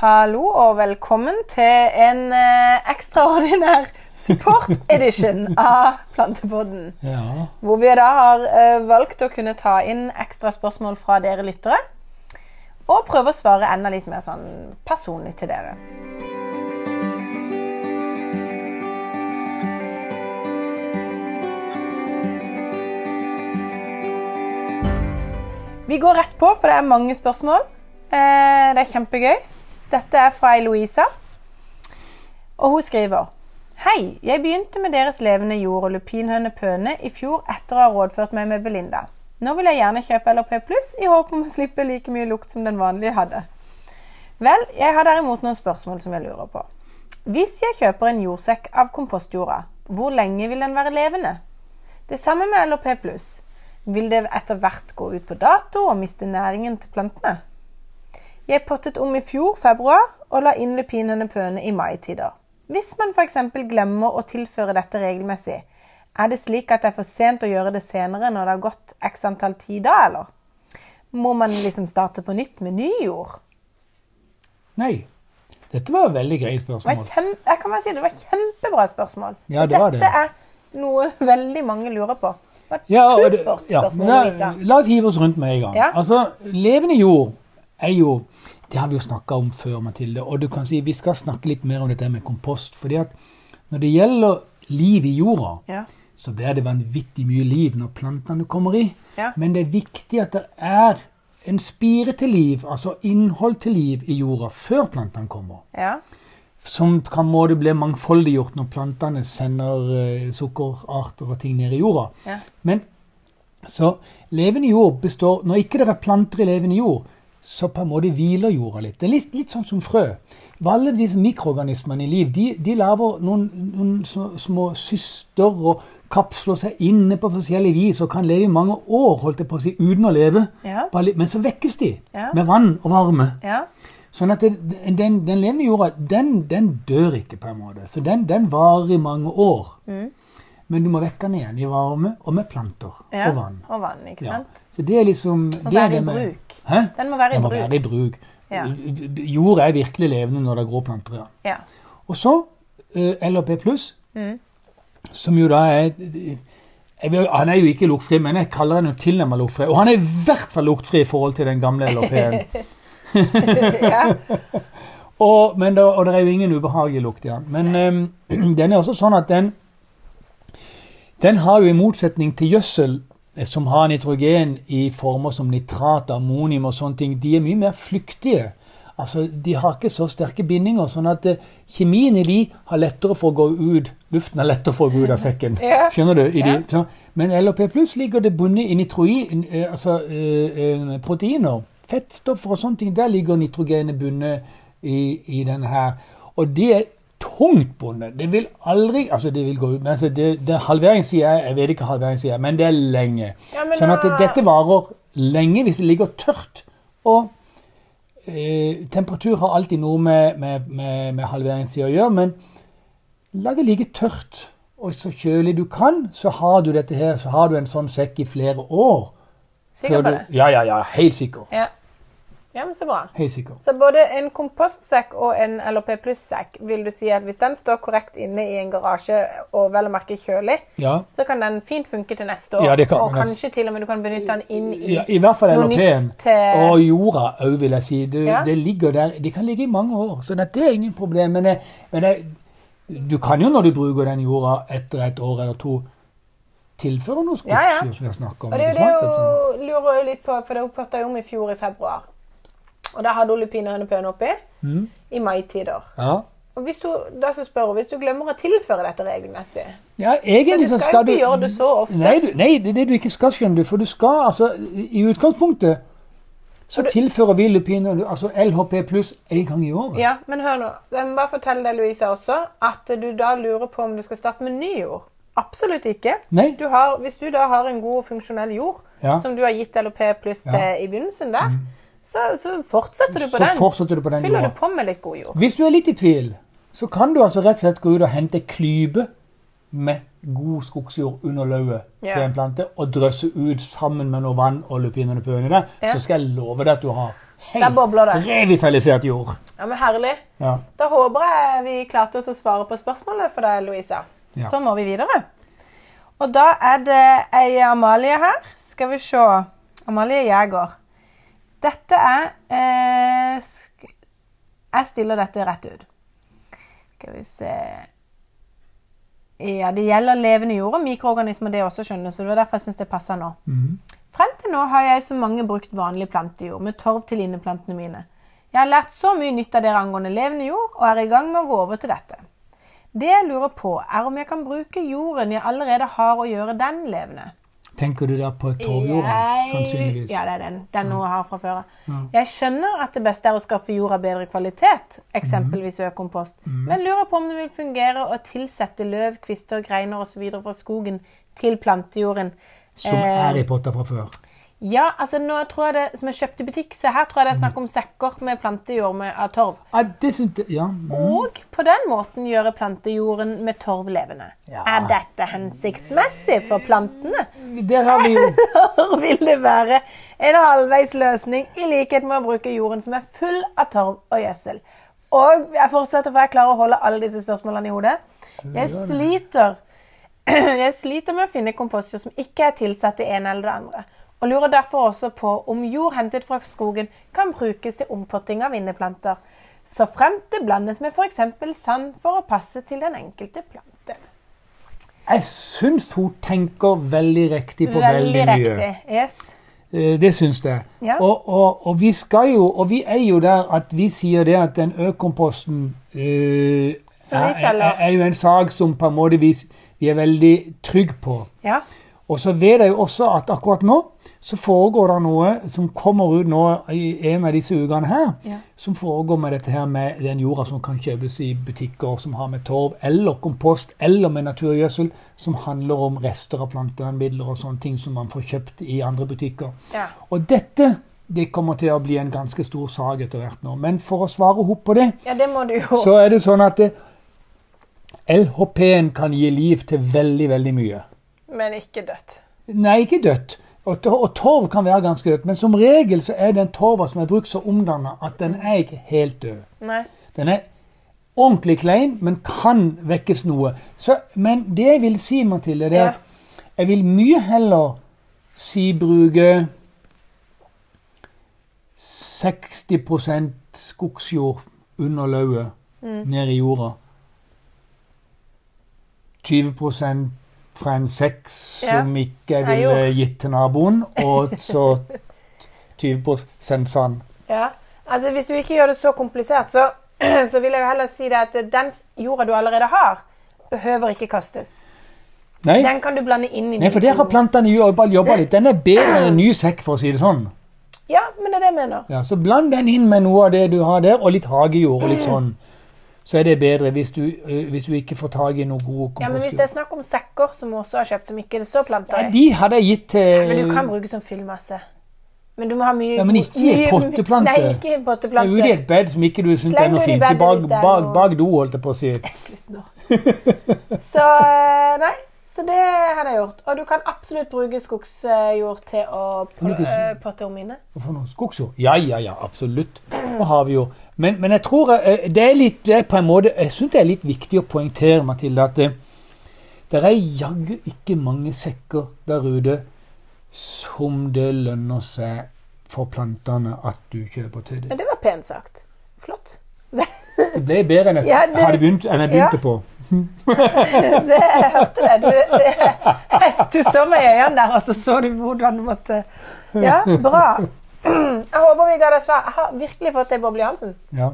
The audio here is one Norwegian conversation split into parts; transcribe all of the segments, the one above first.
Hallo og velkommen til en eh, ekstraordinær support edition av Plantepodden. Ja. Hvor vi da har eh, valgt å kunne ta inn ekstra spørsmål fra dere lyttere. Og prøve å svare enda litt mer sånn personlig til dere. Vi går rett på, for det er mange spørsmål. Eh, det er kjempegøy. Dette er fra Eloisa. Og hun skriver Hei, jeg begynte med Deres levende jord og lupinhøne pøne i fjor etter å ha rådført meg med Belinda. Nå vil jeg gjerne kjøpe LHP pluss i håp om å slippe like mye lukt som den vanlige hadde. Vel, jeg har derimot noen spørsmål som jeg lurer på. Hvis jeg kjøper en jordsekk av kompostjorda, hvor lenge vil den være levende? Det samme med LHP pluss. Vil det etter hvert gå ut på dato og miste næringen til plantene? Jeg pottet om i fjor, februar, og la inn lupinene pøne i mai-tider. Hvis man f.eks. glemmer å tilføre dette regelmessig, er det slik at det er for sent å gjøre det senere når det har gått x antall tid da, eller? Må man liksom starte på nytt med ny jord? Nei. Dette var et veldig greit Det var spørsmål. kjem, jeg kan bare si det var kjempebra spørsmål. Ja, det var det. Dette er noe veldig mange lurer på. Det var et Ja, supert spørsmål, ja, la, la oss hive oss rundt med en gang. Ja. Altså, Levende jord er jo Det har vi jo snakka om før, Mathilde. Og du kan si vi skal snakke litt mer om dette med kompost. fordi at når det gjelder liv i jorda, Ja. så blir det vanvittig mye liv når plantene kommer i. Ja. Men det er viktig at det er en spire til liv, altså innhold til liv i jorda, før plantene kommer. ja. Som kan måte bli mangfoldiggjort når plantene sender uh, sukkerarter og ting ned i jorda. Ja. Men så levende jord består Når ikke det er planter i levende jord, så på en måte hviler jorda litt. Det er litt, litt sånn som frø. Alle disse mikroorganismene i liv de, de lager noen, noen små, syster og kapsler seg inne på forskjellig vis og kan leve i mange år holdt jeg på å si, uten å leve. Ja. Men så vekkes de Ja. med vann og varme. ja. Sånn at det, den, den levende jorda, den, den dør ikke på en måte. Så den, den varer i mange år. Mm. Men du må vekke den igjen i varme og med planter ja. og vann. Og vann, ikke Ja. sant? Så det er liksom Må det er være i med- bruk. Hæ? Den må være i Den må bruk. være i bruk. Ja. Jord er virkelig levende når det er grå planter. ja. Ja. Og så eh, LHP Mm. som jo da er jeg vil, Han er jo ikke luktfri, men jeg kaller han jo tilnærmet luktfri. Og han er i hvert fall luktfri i forhold til den gamle LHP-en. ja. Og, og det er jo ingen ubehagelig lukt i den. Men um, den er også sånn at den Den har jo i motsetning til gjødsel, eh, som har nitrogen i former som nitrat, ammonium og sånne ting, de er mye mer flyktige. Altså, De har ikke så sterke bindinger, sånn at eh, kjemien i de har lettere for å gå ut Luften er lettere for å gå ut av sekken. Skjønner du? I de, Ja. så, men LHP pluss ligger det bundet i nitrogen, eh, altså eh, eh, proteiner. Fettstoffer og sånne ting. Der ligger nitrogenet bundet i, i denne her. Og det tungt bonde, Det vil aldri altså det vil gå ut, men altså det, det Halvering sier Jeg vet ikke hva sier, er, men det er lenge. Ja, sånn at det, dette varer lenge hvis det ligger tørt. Og eh, temperatur har alltid noe med, med, med, med halveringstid å gjøre, men la det ligge tørt og så kjølig du kan, så har du dette her, så har du en sånn sekk i flere år. Sikker på på du- det? Ja, ja, ja. Helt sikker. Ja. Ja, men så bra. Høysikker. Så både en kompostsekk og en LHP pluss-sekk, vil du si at hvis den står korrekt inne i en garasje og vel å merke kjølig, Ja. så kan den fint funke til neste år. Ja, det kan og kanskje til og med du kan benytte den inn i Ja, I hvert fall noe nytt til Og jorda òg, vil jeg si. Det, Ja. det ligger der, de kan ligge i mange år, så det er ingen problem. Men, det, men det, du kan jo når du bruker den jorda etter et år eller to, tilføre noe Ja, ja. som vi har snakka om. Og det er jo det lurer jeg litt på, for det hun jeg om i fjor i februar. Og der hadde hun lupinhønepøne oppi Mm. i maitider. Ja. Og hvis du, da så spør hvis du glemmer å tilføre dette regelmessig ja, Så du skal skal ikke gjøre det så ofte. Nei, du, nei, det er det du ikke skal, skjønner du. For du skal altså I utgangspunktet så du- tilfører vi lupin altså LHP pluss én gang i året. Ja, men hør nå. Jeg må bare fortelle deg, Louise, også, at du da lurer på om du skal starte med ny jord. Absolutt ikke. Du har, hvis du da har en god og funksjonell jord, Ja. som du har gitt LHP pluss Ja. til i begynnelsen der, så, så fortsetter du på den. du på den Fyller du på med litt god jord. Hvis du er litt i tvil, så kan du altså rett og slett gå ut og hente en klype med god skogsjord under lauvet Ja. til en plante og drøsse ut sammen med noe vann og lupinene på øynene, Ja. så skal jeg love deg at du har helt revitalisert jord. Ja, men Herlig. Ja. Da håper jeg vi klarte oss å svare på spørsmålet for deg, Louisa. Ja. Så må vi videre. Og da er det ei Amalie her. Skal vi se. Amalie Jæger. Dette er eh, Jeg stiller dette rett ut. Skal vi se Ja, det gjelder levende jord og mikroorganismer, det også, skjønner. Så det var derfor jeg syns det passer nå. Mm. Frem til nå har jeg så mange brukt vanlig plantejord med torv til inneplantene mine. Jeg har lært så mye nytt av dere angående levende jord, og er i gang med å gå over til dette. Det jeg lurer på, er om jeg kan bruke jorden jeg allerede har, og gjøre den levende. Tenker du der på torvjorda? Sannsynligvis. Ja, det er den. Den hun har fra før. Ja. Jeg skjønner at det beste er å skaffe jorda bedre kvalitet, eksempelvis Mhm. økompost, men lurer på om det vil fungere å tilsette løv, kvister, greiner osv. fra skogen til plantejorden. Som Eh, er i potta fra før. Ja, altså nå tror jeg det, som jeg kjøpte i butikk, så her tror jeg det er snakk om sekker med plantejord med, av torv. Ja, det synes jeg Ja. Mm. Og på den måten gjøre plantejorden med torv levende. Ja. Er dette hensiktsmessig for plantene? Der har vi jo Eller vil det være en halvveis løsning i likhet med å bruke jorden som er full av torv og gjødsel? Og jeg fortsetter, for jeg klarer å holde alle disse spørsmålene i hodet. Jeg sliter, jeg sliter med å finne kompostjord som ikke er tilsatt det ene eller det andre. Og lurer derfor også på om jord hentet fra skogen kan brukes til ompotting av inneplanter. Så fremt det blandes med f.eks. sand for å passe til den enkelte plante. Jeg syns hun tenker veldig riktig på veldig, Veldig mye. Yes. Eh, Det syns jeg. Ja. Og, og, og vi skal jo, og vi er jo der at vi sier det at den økomposten øh, er, er, er jo en sak som på en måte vi, vi er veldig trygge på. Ja. Og så vet jeg jo også at akkurat nå så foregår det noe som kommer ut nå i en av disse ukene her, Ja. som foregår med dette her med den jorda som kan kjøpes i butikker som har med torv eller kompost eller med naturgjødsel, som handler om rester av plantevernmidler og sånne ting som man får kjøpt i andre butikker. ja. Og dette det kommer til å bli en ganske stor sak etter hvert nå. Men for å svare opp på det, Ja, det så er det sånn at LHP-en kan gi liv til veldig, veldig mye. Men ikke dødt. Nei, ikke dødt. Og, og torv kan være ganske dødt, men som regel så er den torva som er brukt, så omdanna at den er ikke helt død. Nei. Den er ordentlig klein, men kan vekkes noe. Så, men det jeg vil si, Mathilde, det er Ja. at jeg vil mye heller si bruke 60 skogsjord under lauvet Mm. ned i jorda. 20 fra en sekk som ikke jeg ville Nei, gitt til naboen, og så 20 sand. Ja. Altså, hvis du ikke gjør det så komplisert, så, så vil jeg jo heller si det at den jorda du allerede har, behøver ikke kastes. Nei, Den kan du blande inn i Nei, for der har plantene jobba litt. Den er bedre enn en ny sekk, for å si det sånn. Ja, men det er det jeg mener. Ja, så bland den inn med noe av det du har der, og litt hagejord og litt sånn. Så er det bedre hvis du, øh, hvis du ikke får tak i noe god Ja, men Hvis det kompostjord. er snakk om sekker som også har kjøpt, som ikke det står planter Ja, i de hadde jeg gitt til ja, Men du kan bruke som fyllmasse. Men du må ha mye Ja, men ikke i potteplante. Nei, ikke i Ja, Ute i potteplante. et bed som ikke du syns er noe det i fint. Bak, det er bak, bak do, holdt jeg på å si. Slutt nå. Så eh, nei, så det hadde jeg gjort. Og du kan absolutt bruke skogsjord til å eh, potte om inne. Skogsjord? Ja, ja, ja, absolutt. Og har vi jo. Men, men jeg tror eh, det er litt det er på en måte, Jeg syns det er litt viktig å poengtere, Mathilde, at det, det er jaggu ikke mange sekker der ute som det lønner seg for plantene at du kjøper til dem. Men det var pent sagt. Flott. Det ble bedre enn jeg Ja, det- hadde begynt, enn jeg begynte Ja. på. det, jeg hørte det. Du, det. Så meg i øynene der, og så så du hvordan du måtte Ja, bra. Jeg håper vi ga deg svar. Jeg har virkelig fått boble i halsen. Ja.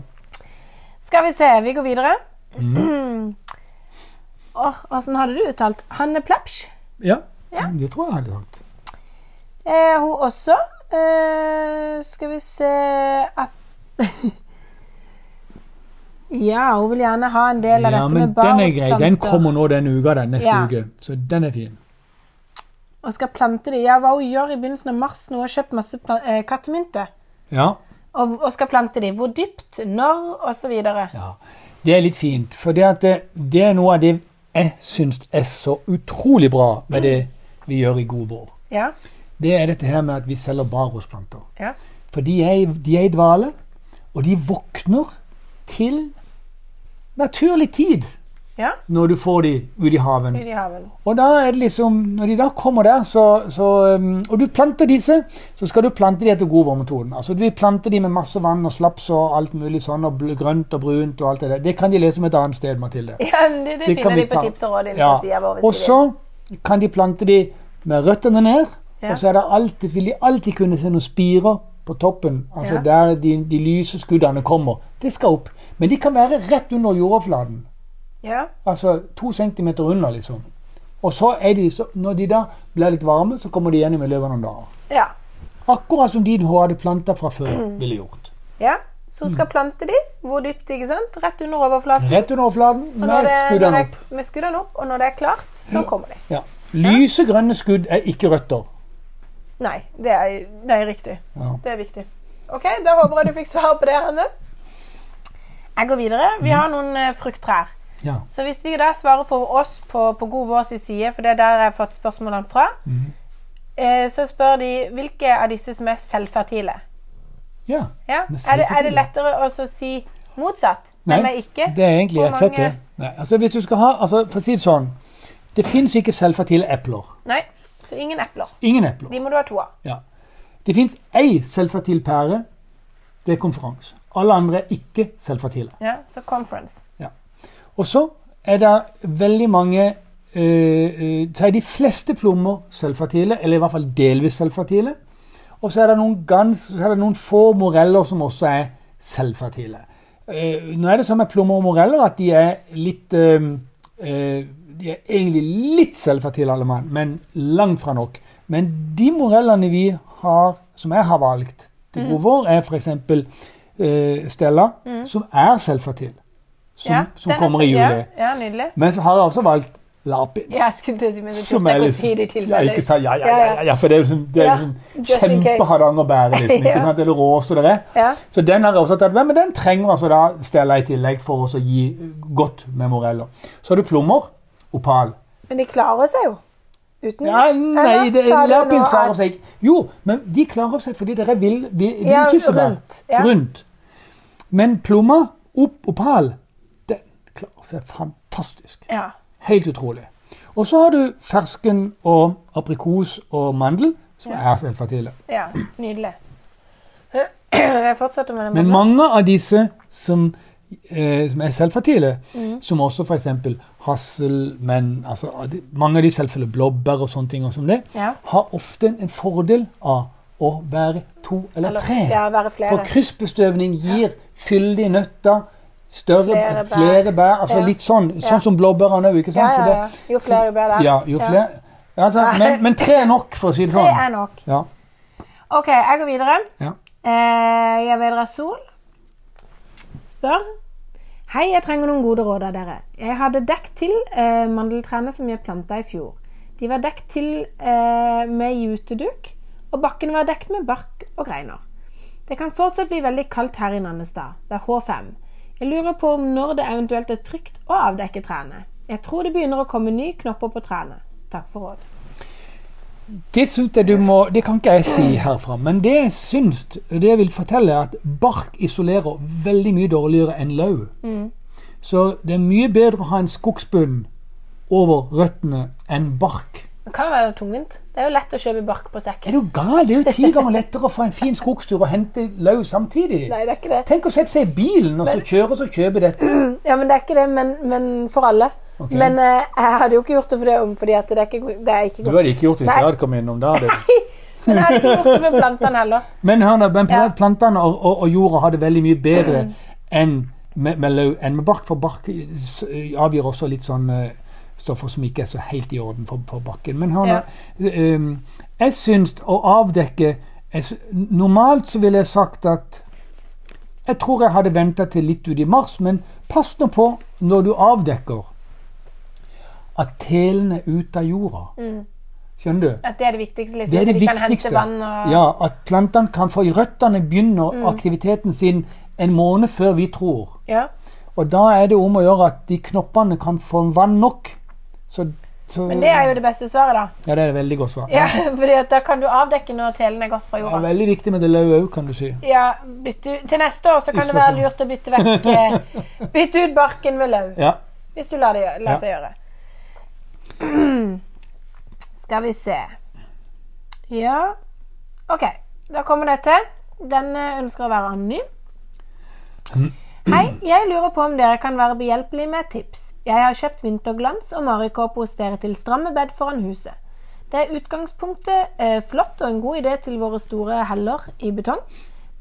Skal vi se, vi går videre. Mm. Åh, hvordan hadde du uttalt? Hanne Plepsj. ja. Ja. Det tror jeg hadde sagt. Eh, hun også. Eh, skal vi se at Ja, hun vil gjerne ha en del av Ja, dette men barn. den er grei. Den kommer nå denne uka, den neste Ja. uke. Så den er fin. Og skal plante de. Ja, hva hun gjør i begynnelsen av mars nå, har kjøpt masse eh, kattemynter. Ja. Og, og skal plante de. Hvor dypt, når, osv. Ja, Det er litt fint. For det, at det, det er noe av det jeg syns er så utrolig bra med det vi gjør i Godvår. Ja. Det er dette her med at vi selger barosplanter. Ja. For de er, de er i dvale, og de våkner til naturlig tid Ja, når du får de ut i haven. Ut i haven. Og da er det liksom, når de da kommer der, så, så um, Og du planter disse, så skal du plante de etter godvårmetoden. Altså du planter de med masse vann og slaps og alt mulig sånn, og grønt og brunt og alt det der. Det kan de lese om et annet sted, Mathilde. Ja, det, det, Det finner de på tips og råd Ja. vår. Og så kan de plante de med røttene ned, Ja. og så det alltid, vil de alltid kunne se noen spirer på toppen, altså Ja. der de, de lyse skuddene kommer. Det skal opp. Men de kan være rett under jordoverflaten. Ja, Altså to centimeter under, liksom. Og så er de, så, når de da blir litt varme, så kommer de gjennom i løpet av noen dager. ja. Akkurat som de du hadde planta fra før, ville gjort. ja. Så hun skal plante de. Hvor dypt, ikke sant? Rett under overflaten. Rett under overflaten med skuddene opp. med skuddene opp, og når det er klart, så kommer de. Ja. Lyse grønne skudd er ikke røtter. Nei, det er, det er riktig. Ja. Det er viktig. Ok, Da håper jeg du fikk svar på det, Hanne. Jeg går videre. Vi har noen eh, frukttrær. Ja. Så hvis vi da svarer for oss på, på God vår sin side, for det er der jeg har fått spørsmålene fra, mm. eh, så spør de hvilke av disse som er selvfertile. ja. Ja? Er, det, er det lettere å si motsatt? Nei, Nei ikke? det er egentlig rett fett, det. Nei, altså hvis du skal ha, altså For å si det sånn Det fins ikke selvfertile epler. Nei, så ingen epler. Ingen epler. De må du ha to av. Ja. Det fins ei selvfertil pære. Det er konferanse. Alle andre er ikke selvfertile. Ja, Så conference. Og så er det veldig mange øh, øh, Så er de fleste plommer sølvfertile, eller i hvert fall delvis sølvfertile. Og så er gans, så er det noen få moreller som også er selvfertile. Eh, nå er det sånn med plommer og moreller at de er litt De er egentlig litt selvfertile, alle mann, men langt fra nok. Men de morellene vi har, som jeg har valgt til god vår, er f.eks. Uh, Stella, som er selvfertil. Som, Ja, som er kommer i juli. Ja, ja. Men så har jeg også valgt lapis. Ja, skulle til å si, men det Som er liksom ja, ikke sant? Ja, ja, ja, ja, ja, for det er jo sånn, det er Ja, jo sånn just in case. liksom. Ikke Ja. sant? Eller råse det er. Ja. Så den har jeg også tatt med, men den trenger altså da Stella i tillegg for å gi godt med moreller. Så har du plommer. Opal. Men de klarer seg jo. Uten Ja, nei, det, sa lapis klarer seg ikke. Jo, men de klarer seg fordi dere vil, vill, vill, Ja, rundt, ja. rundt. Men plommer, op, opal, klarer seg fantastisk. Ja. Helt utrolig. Og så har du fersken og aprikos og mandel, som Ja. er selvfertile. ja. Nydelig. Jeg fortsetter med det. Men mange av disse som, eh, som er selvfertile, Mm. som også f.eks. hasselmenn altså, Mange av de selvfølgelig blåbær og sånne ting, og som det, Ja. har ofte en fordel av å være to eller, Eller, tre. ja, være For kryssbestøvning gir fyldige nøtter, større, Flere flere bær. bær. altså Ja. Litt sånn, sånn som blåbærene òg, ikke Ja, sant? Ja, ja. Jo flere, bær. Ja, jo flere. Altså, men, men tre er nok, for å si det Tre sånn. er nok. Ja. OK, jeg går videre. Ja. Eh, jeg vedra sol. Spør. Hei, jeg trenger noen gode råd av dere. Jeg hadde dekk til eh, mandeltrærne som jeg planta i fjor. De var dekt til eh, med juteduk, og bakken var dekt med bark og greiner. Det kan fortsatt bli veldig kaldt her i Nannestad. Det er H5. Jeg lurer på om når det eventuelt er trygt å avdekke trærne. Jeg tror det begynner å komme nye knopper på trærne. Takk for råd. Det syns jeg du må Det kan ikke jeg si herfra, men det jeg syns Det jeg vil fortelle, er at bark isolerer veldig mye dårligere enn løv. Så det er mye bedre å ha en skogsbunn over røttene enn bark. Det kan være tungvint. Det er jo lett å kjøpe bark på sekk. Er du gal? Det er jo ti ganger lettere å få en fin skogstur og hente løv samtidig. Nei, det er ikke det. Tenk å sette seg i bilen og så kjøre og så kjøpe dette. Ja, men det er ikke det, men, men for alle. Okay. Men uh, jeg hadde jo ikke gjort det for det om, fordi det er ikke, det er ikke Du hadde ikke gjort det hvis jeg hadde kommet innom. Hadde det. Men jeg hadde ikke gjort det med plantene heller. Men hør nå, men plantene og, og, og jorda har det veldig mye bedre enn med, med løv enn med bark. For bark avgjør avgir også litt sånn eh, stoffer som ikke er så helt i orden for, for bakken. Men hør nå, um, jeg syns å avdekke jeg, Normalt så ville jeg sagt at Jeg tror jeg hadde venta til litt ut i mars, men pass nå på når du avdekker at telen er ute av jorda. Skjønner du? At det er det viktigste, liksom, Det er det de viktigste. og Ja, at plantene kan få Røttene begynner aktiviteten sin en måned før vi tror. Ja. Og da er det om å gjøre at de knoppene kan få vann nok. Så Så, Men det er jo det beste svaret, da. Ja, det er et veldig godt svar. Ja, fordi Da kan du avdekke når telen er gått fra jorda. Ja, veldig viktig med det lauv òg, kan du si. Ja, bytte, Til neste år så kan det være lurt å bytte vekk eh, Bytte ut barken med løv. Ja. Hvis du lar det gjøre, lar seg gjøre. Skal vi se Ja OK. Da kommer det til. Den eh, ønsker å være anonym. Hei, jeg lurer på om dere kan være behjelpelige med et tips. Jeg har kjøpt vinterglans og marikåpe hos dere til stramme bed foran huset. Det er utgangspunktet eh, flott og en god idé til våre store heller i betong,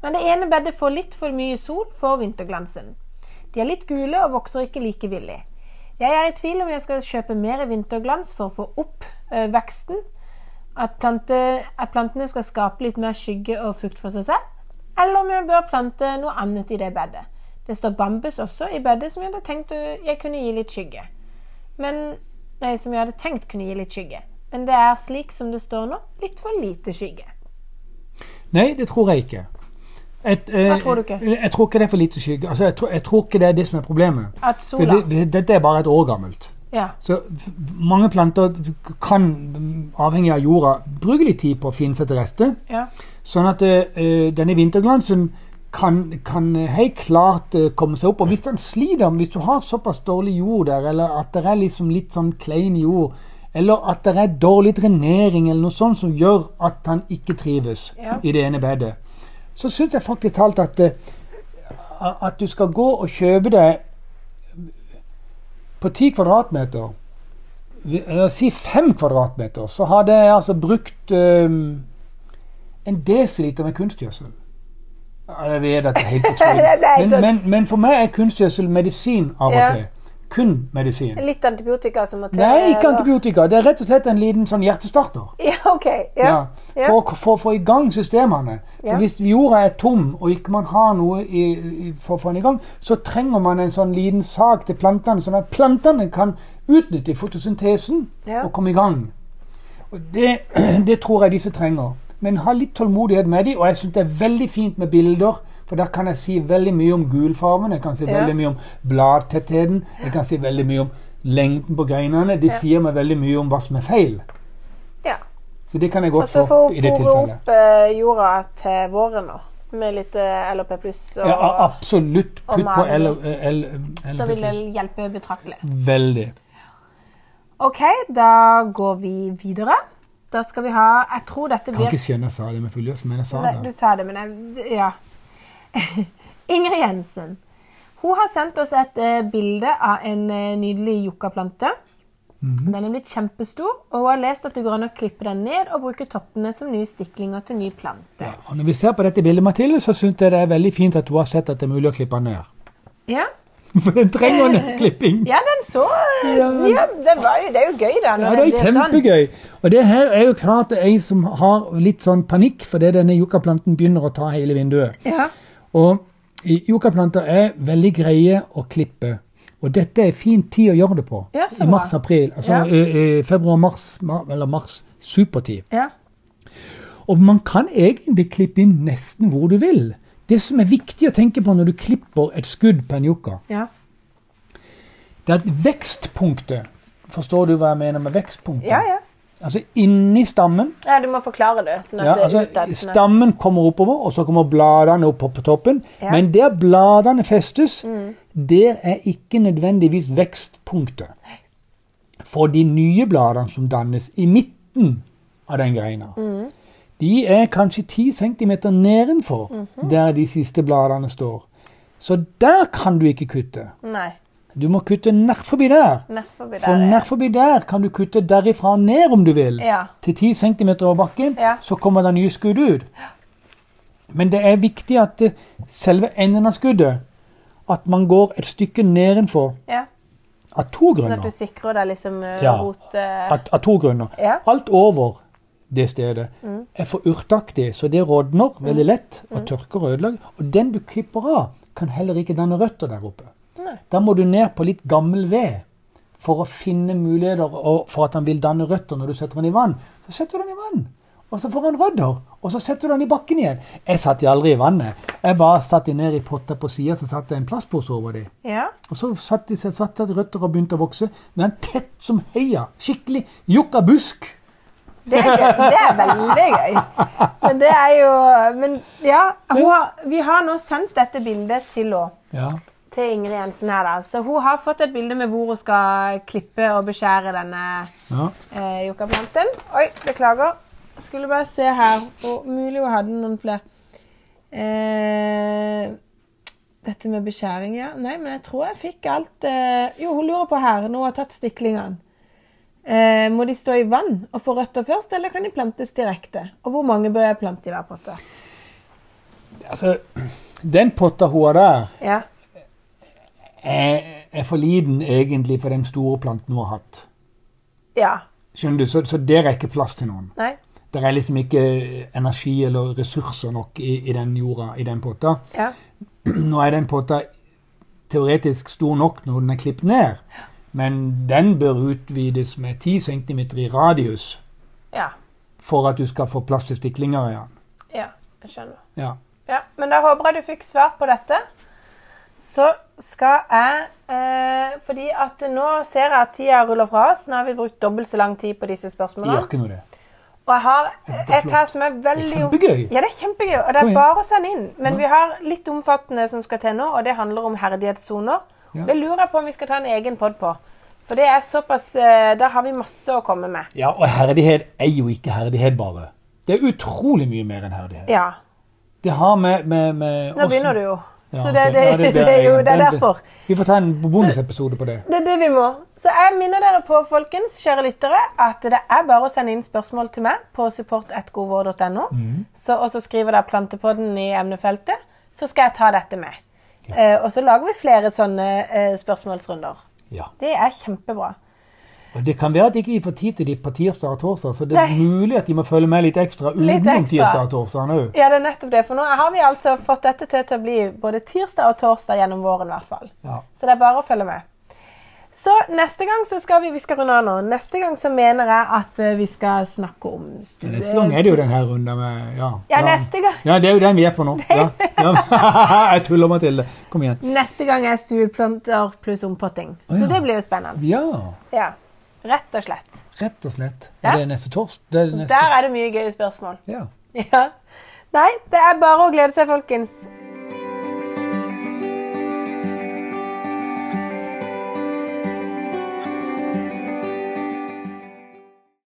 men det ene bedet får litt for mye sol for vinterglansen. De er litt gule og vokser ikke like villig. Jeg er i tvil om jeg skal kjøpe mer vinterglans for å få opp eh, veksten, at, plante, at plantene skal skape litt mer skygge og fukt for seg selv, eller om jeg bør plante noe annet i det bedet. Det står bambus også i bedet som jeg hadde tenkt jeg kunne gi litt skygge. Men, nei, som jeg hadde tenkt kunne gi litt skygge. Men det er slik som det står nå, litt for lite skygge. Nei, det tror jeg ikke. Et, eh, Hva tror du ikke? Jeg tror ikke det er for lite skygge. Altså, jeg, tror, jeg tror ikke det er det som er problemet. At For sola det, det, dette er bare et år gammelt. Ja. Så mange planter kan, avhengig av jorda, bruke litt tid på å finne seg til rette. ja. Sånn at eh, denne vinterglansen kan, kan helt klart eh, komme seg opp. Og hvis den sliter, hvis du har såpass dårlig jord der, eller at det er liksom litt sånn klein jord, eller at det er dårlig drenering eller noe sånt som gjør at han ikke trives Ja. i det ene bedet, så syns jeg faktisk talt at, eh, at du skal gå og kjøpe deg på ti kvadratmeter Si fem kvadratmeter, så hadde jeg altså brukt um, en desiliter med kunstgjødsel. Jeg vet at det er helt utrolig. Men, sånn- men, men for meg er kunstgjødsel medisin av og til. Kun medisin. Litt antibiotika som må til. Nei, ikke antibiotika. Det er rett og slett en liten sånn hjertestarter. Ja, OK. Ja. ja. For, for å få i gang systemene. For Hvis jorda er tom, og ikke man har noe i, i, for å få den i gang, så trenger man en sånn liten sak til plantene, sånn at plantene kan utnytte fotosyntesen Ja. og komme i gang. Og det, det tror jeg disse trenger. Men ha litt tålmodighet med dem, og jeg syns det er veldig fint med bilder. For der kan jeg si veldig mye om gulfarmen, jeg kan si Ja. veldig mye om bladtettheten, jeg kan si veldig mye om lengden på greinene. De Ja. sier meg veldig mye om hva som er feil. ja. Så det kan jeg godt få opp i det tilfellet. Og hun fôre tilfellet. opp eh, jorda til våren nå. Med litt eh, LHP pluss. Og, Ja, absolutt. Putt på LHP L, L, L, så vil det hjelpe betraktelig. Veldig. OK, da går vi videre. Da skal vi ha Jeg tror dette blir Kan ikke skjønne jeg sa det med full jøss, men jeg sa Nei, du sa det, men jeg Ja. Ingrid Jensen. Hun har sendt oss et uh, bilde av en uh, nydelig yuccaplante. Mhm. Den er blitt kjempestor, og hun har lest at det går an å klippe den ned og bruke toppene som nye stiklinger til ny plante. Ja, og når vi ser på dette bildet, Mathilde, så syns jeg det er veldig fint at hun har sett at det er mulig å klippe den ned. Ja, For den trenger nettklipping. ja den så eh, Ja. ja, det, var jo, det er jo gøy, da. Ja, det er kjempegøy. sånn. kjempegøy. Og det her er jo klart det er en som har litt sånn panikk fordi denne yuccaplanten begynner å ta hele vinduet. Ja. Og yuccaplanter er veldig greie å klippe. Og dette er fin tid å gjøre det på. Ja, I mars-april. Altså Ja. eh, eh, februar-mars, eller mars. Supertid. ja. Og man kan egentlig klippe inn nesten hvor du vil. Det som er viktig å tenke på når du klipper et skudd på en yucca, ja. det er at vekstpunktet Forstår du hva jeg mener med vekstpunktet? Ja, ja. Altså inni stammen. Ja, du må forklare det. Sånn Ja, det altså, sånn at- stammen kommer oppover, og så kommer bladene opp på, på toppen. Ja. Men der bladene festes, Mm. der er ikke nødvendigvis vekstpunktet. For de nye bladene som dannes i midten av den greina, Mm. De er kanskje 10 cm nedenfor Mhm. der de siste bladene står. Så der kan du ikke kutte. Nei. Du må kutte nær forbi der. Nær forbi For der. nær forbi der kan du kutte derifra ned om du vil. Ja. Til 10 cm over bakken, Ja. så kommer det nye skudd ut. Men det er viktig at det, selve enden av skuddet At man går et stykke nedenfor ja. av to grunner. Sånn at du sikrer deg liksom eh, Ja. rot... Uh... At, av to grunner. Alt over det stedet Mm. er for urtaktig, så det rådner veldig lett og tørker og ødelegger. Og den du klipper av, kan heller ikke danne røtter der oppe. Nei. Da må du ned på litt gammel ved for å finne muligheter og for at han vil danne røtter når du setter den i vann. Så setter du den i vann. og så får han rødder. Og så setter du den i bakken igjen. Jeg satt de aldri i vannet. Jeg bare satt de ned i potter på sida, så satte jeg en plastpose over dem. Ja. Og så satt de satt at røtter og begynte å vokse. Men tett som heia. Skikkelig jukka busk. Det er, gøy. det er veldig gøy. Men det er jo Men ja, hun har, vi har nå sendt dette bildet til henne. Ja. Til Ingrid Jensen her, da. Så hun har fått et bilde med hvor hun skal klippe og beskjære denne ja. eh, yuccaplanten. Oi, beklager. Skulle bare se her. Og mulig hun hadde noen flere. Eh, dette med beskjæring, ja. Nei, men jeg tror jeg fikk alt eh, Jo, hun lurer på her, hun har tatt stiklingene. Eh, må de stå i vann og få røtter først, eller kan de plantes direkte? Og hvor mange bør jeg plante i hver potte? Altså, den potta hun har der, Ja. er, er for liten egentlig for den store planten hun har hatt. Ja. Skjønner du? Så, så der er ikke plass til noen. Nei. Det er liksom ikke energi eller ressurser nok i, i den jorda, i den potta. Ja. Nå er den potta teoretisk stor nok når den er klippet ned, men den bør utvides med 10 cm i radius Ja. for at du skal få plass til stiklinger i den. Ja, jeg skjønner. Ja. Ja, men da håper jeg du fikk svar på dette. Så skal jeg eh, Fordi at nå ser jeg at tida ruller fra oss. Nå har vi brukt dobbelt så lang tid på disse spørsmålene. gjør ikke noe, det. Og jeg har et her som er veldig Det er kjempegøy. Ja, det er kjempegøy. Og det er bare å sende inn. Men vi har litt omfattende som skal til nå, og det handler om herdighetssoner. Ja. Det lurer jeg på om vi skal ta en egen pod på. For det er såpass eh, Da har vi masse å komme med. Ja, og herdighet er jo ikke herdighet bare. Det er utrolig mye mer enn herdighet. Ja. Det har med, med, med Nå begynner du jo. Ja, Så det, okay. det, Ja, det, er jo det er derfor. Vi får ta en bonusepisode på det. Det er det vi må. Så jeg minner dere på, folkens, kjære lyttere, at det er bare å sende inn spørsmål til meg på support.godvår.no. Mm. Og så skriver dere 'Plantepodden' i emnefeltet, så skal jeg ta dette med. Eh, og så lager vi flere sånne eh, spørsmålsrunder. Ja. Det er kjempebra. Og Det kan være at ikke vi får tid til de på tirsdag og torsdag, så det er Nei. mulig at de må følge med litt ekstra utenom tirsdag og torsdag nå. Ja, det er nettopp det. For nå har vi altså fått dette til til å bli både tirsdag og torsdag gjennom våren i hvert fall. Ja. Så det er bare å følge med. Så neste gang så skal vi vi skal runde av nå. Neste gang så mener jeg at eh, vi skal snakke om studie... Neste gang er det jo den her runden med Ja, Ja, neste gang. Ja, det er jo den vi er på nå. Ja. Ja. Jeg tuller det. Kom igjen. Neste gang er stueplanter pluss ompotting. Så det blir jo spennende. Ja, Ja, Rett og slett. rett og slett. Er det neste torsdag? Er. Der er det mye gøye spørsmål. Ja. Ja. Nei, det er bare å glede seg, folkens.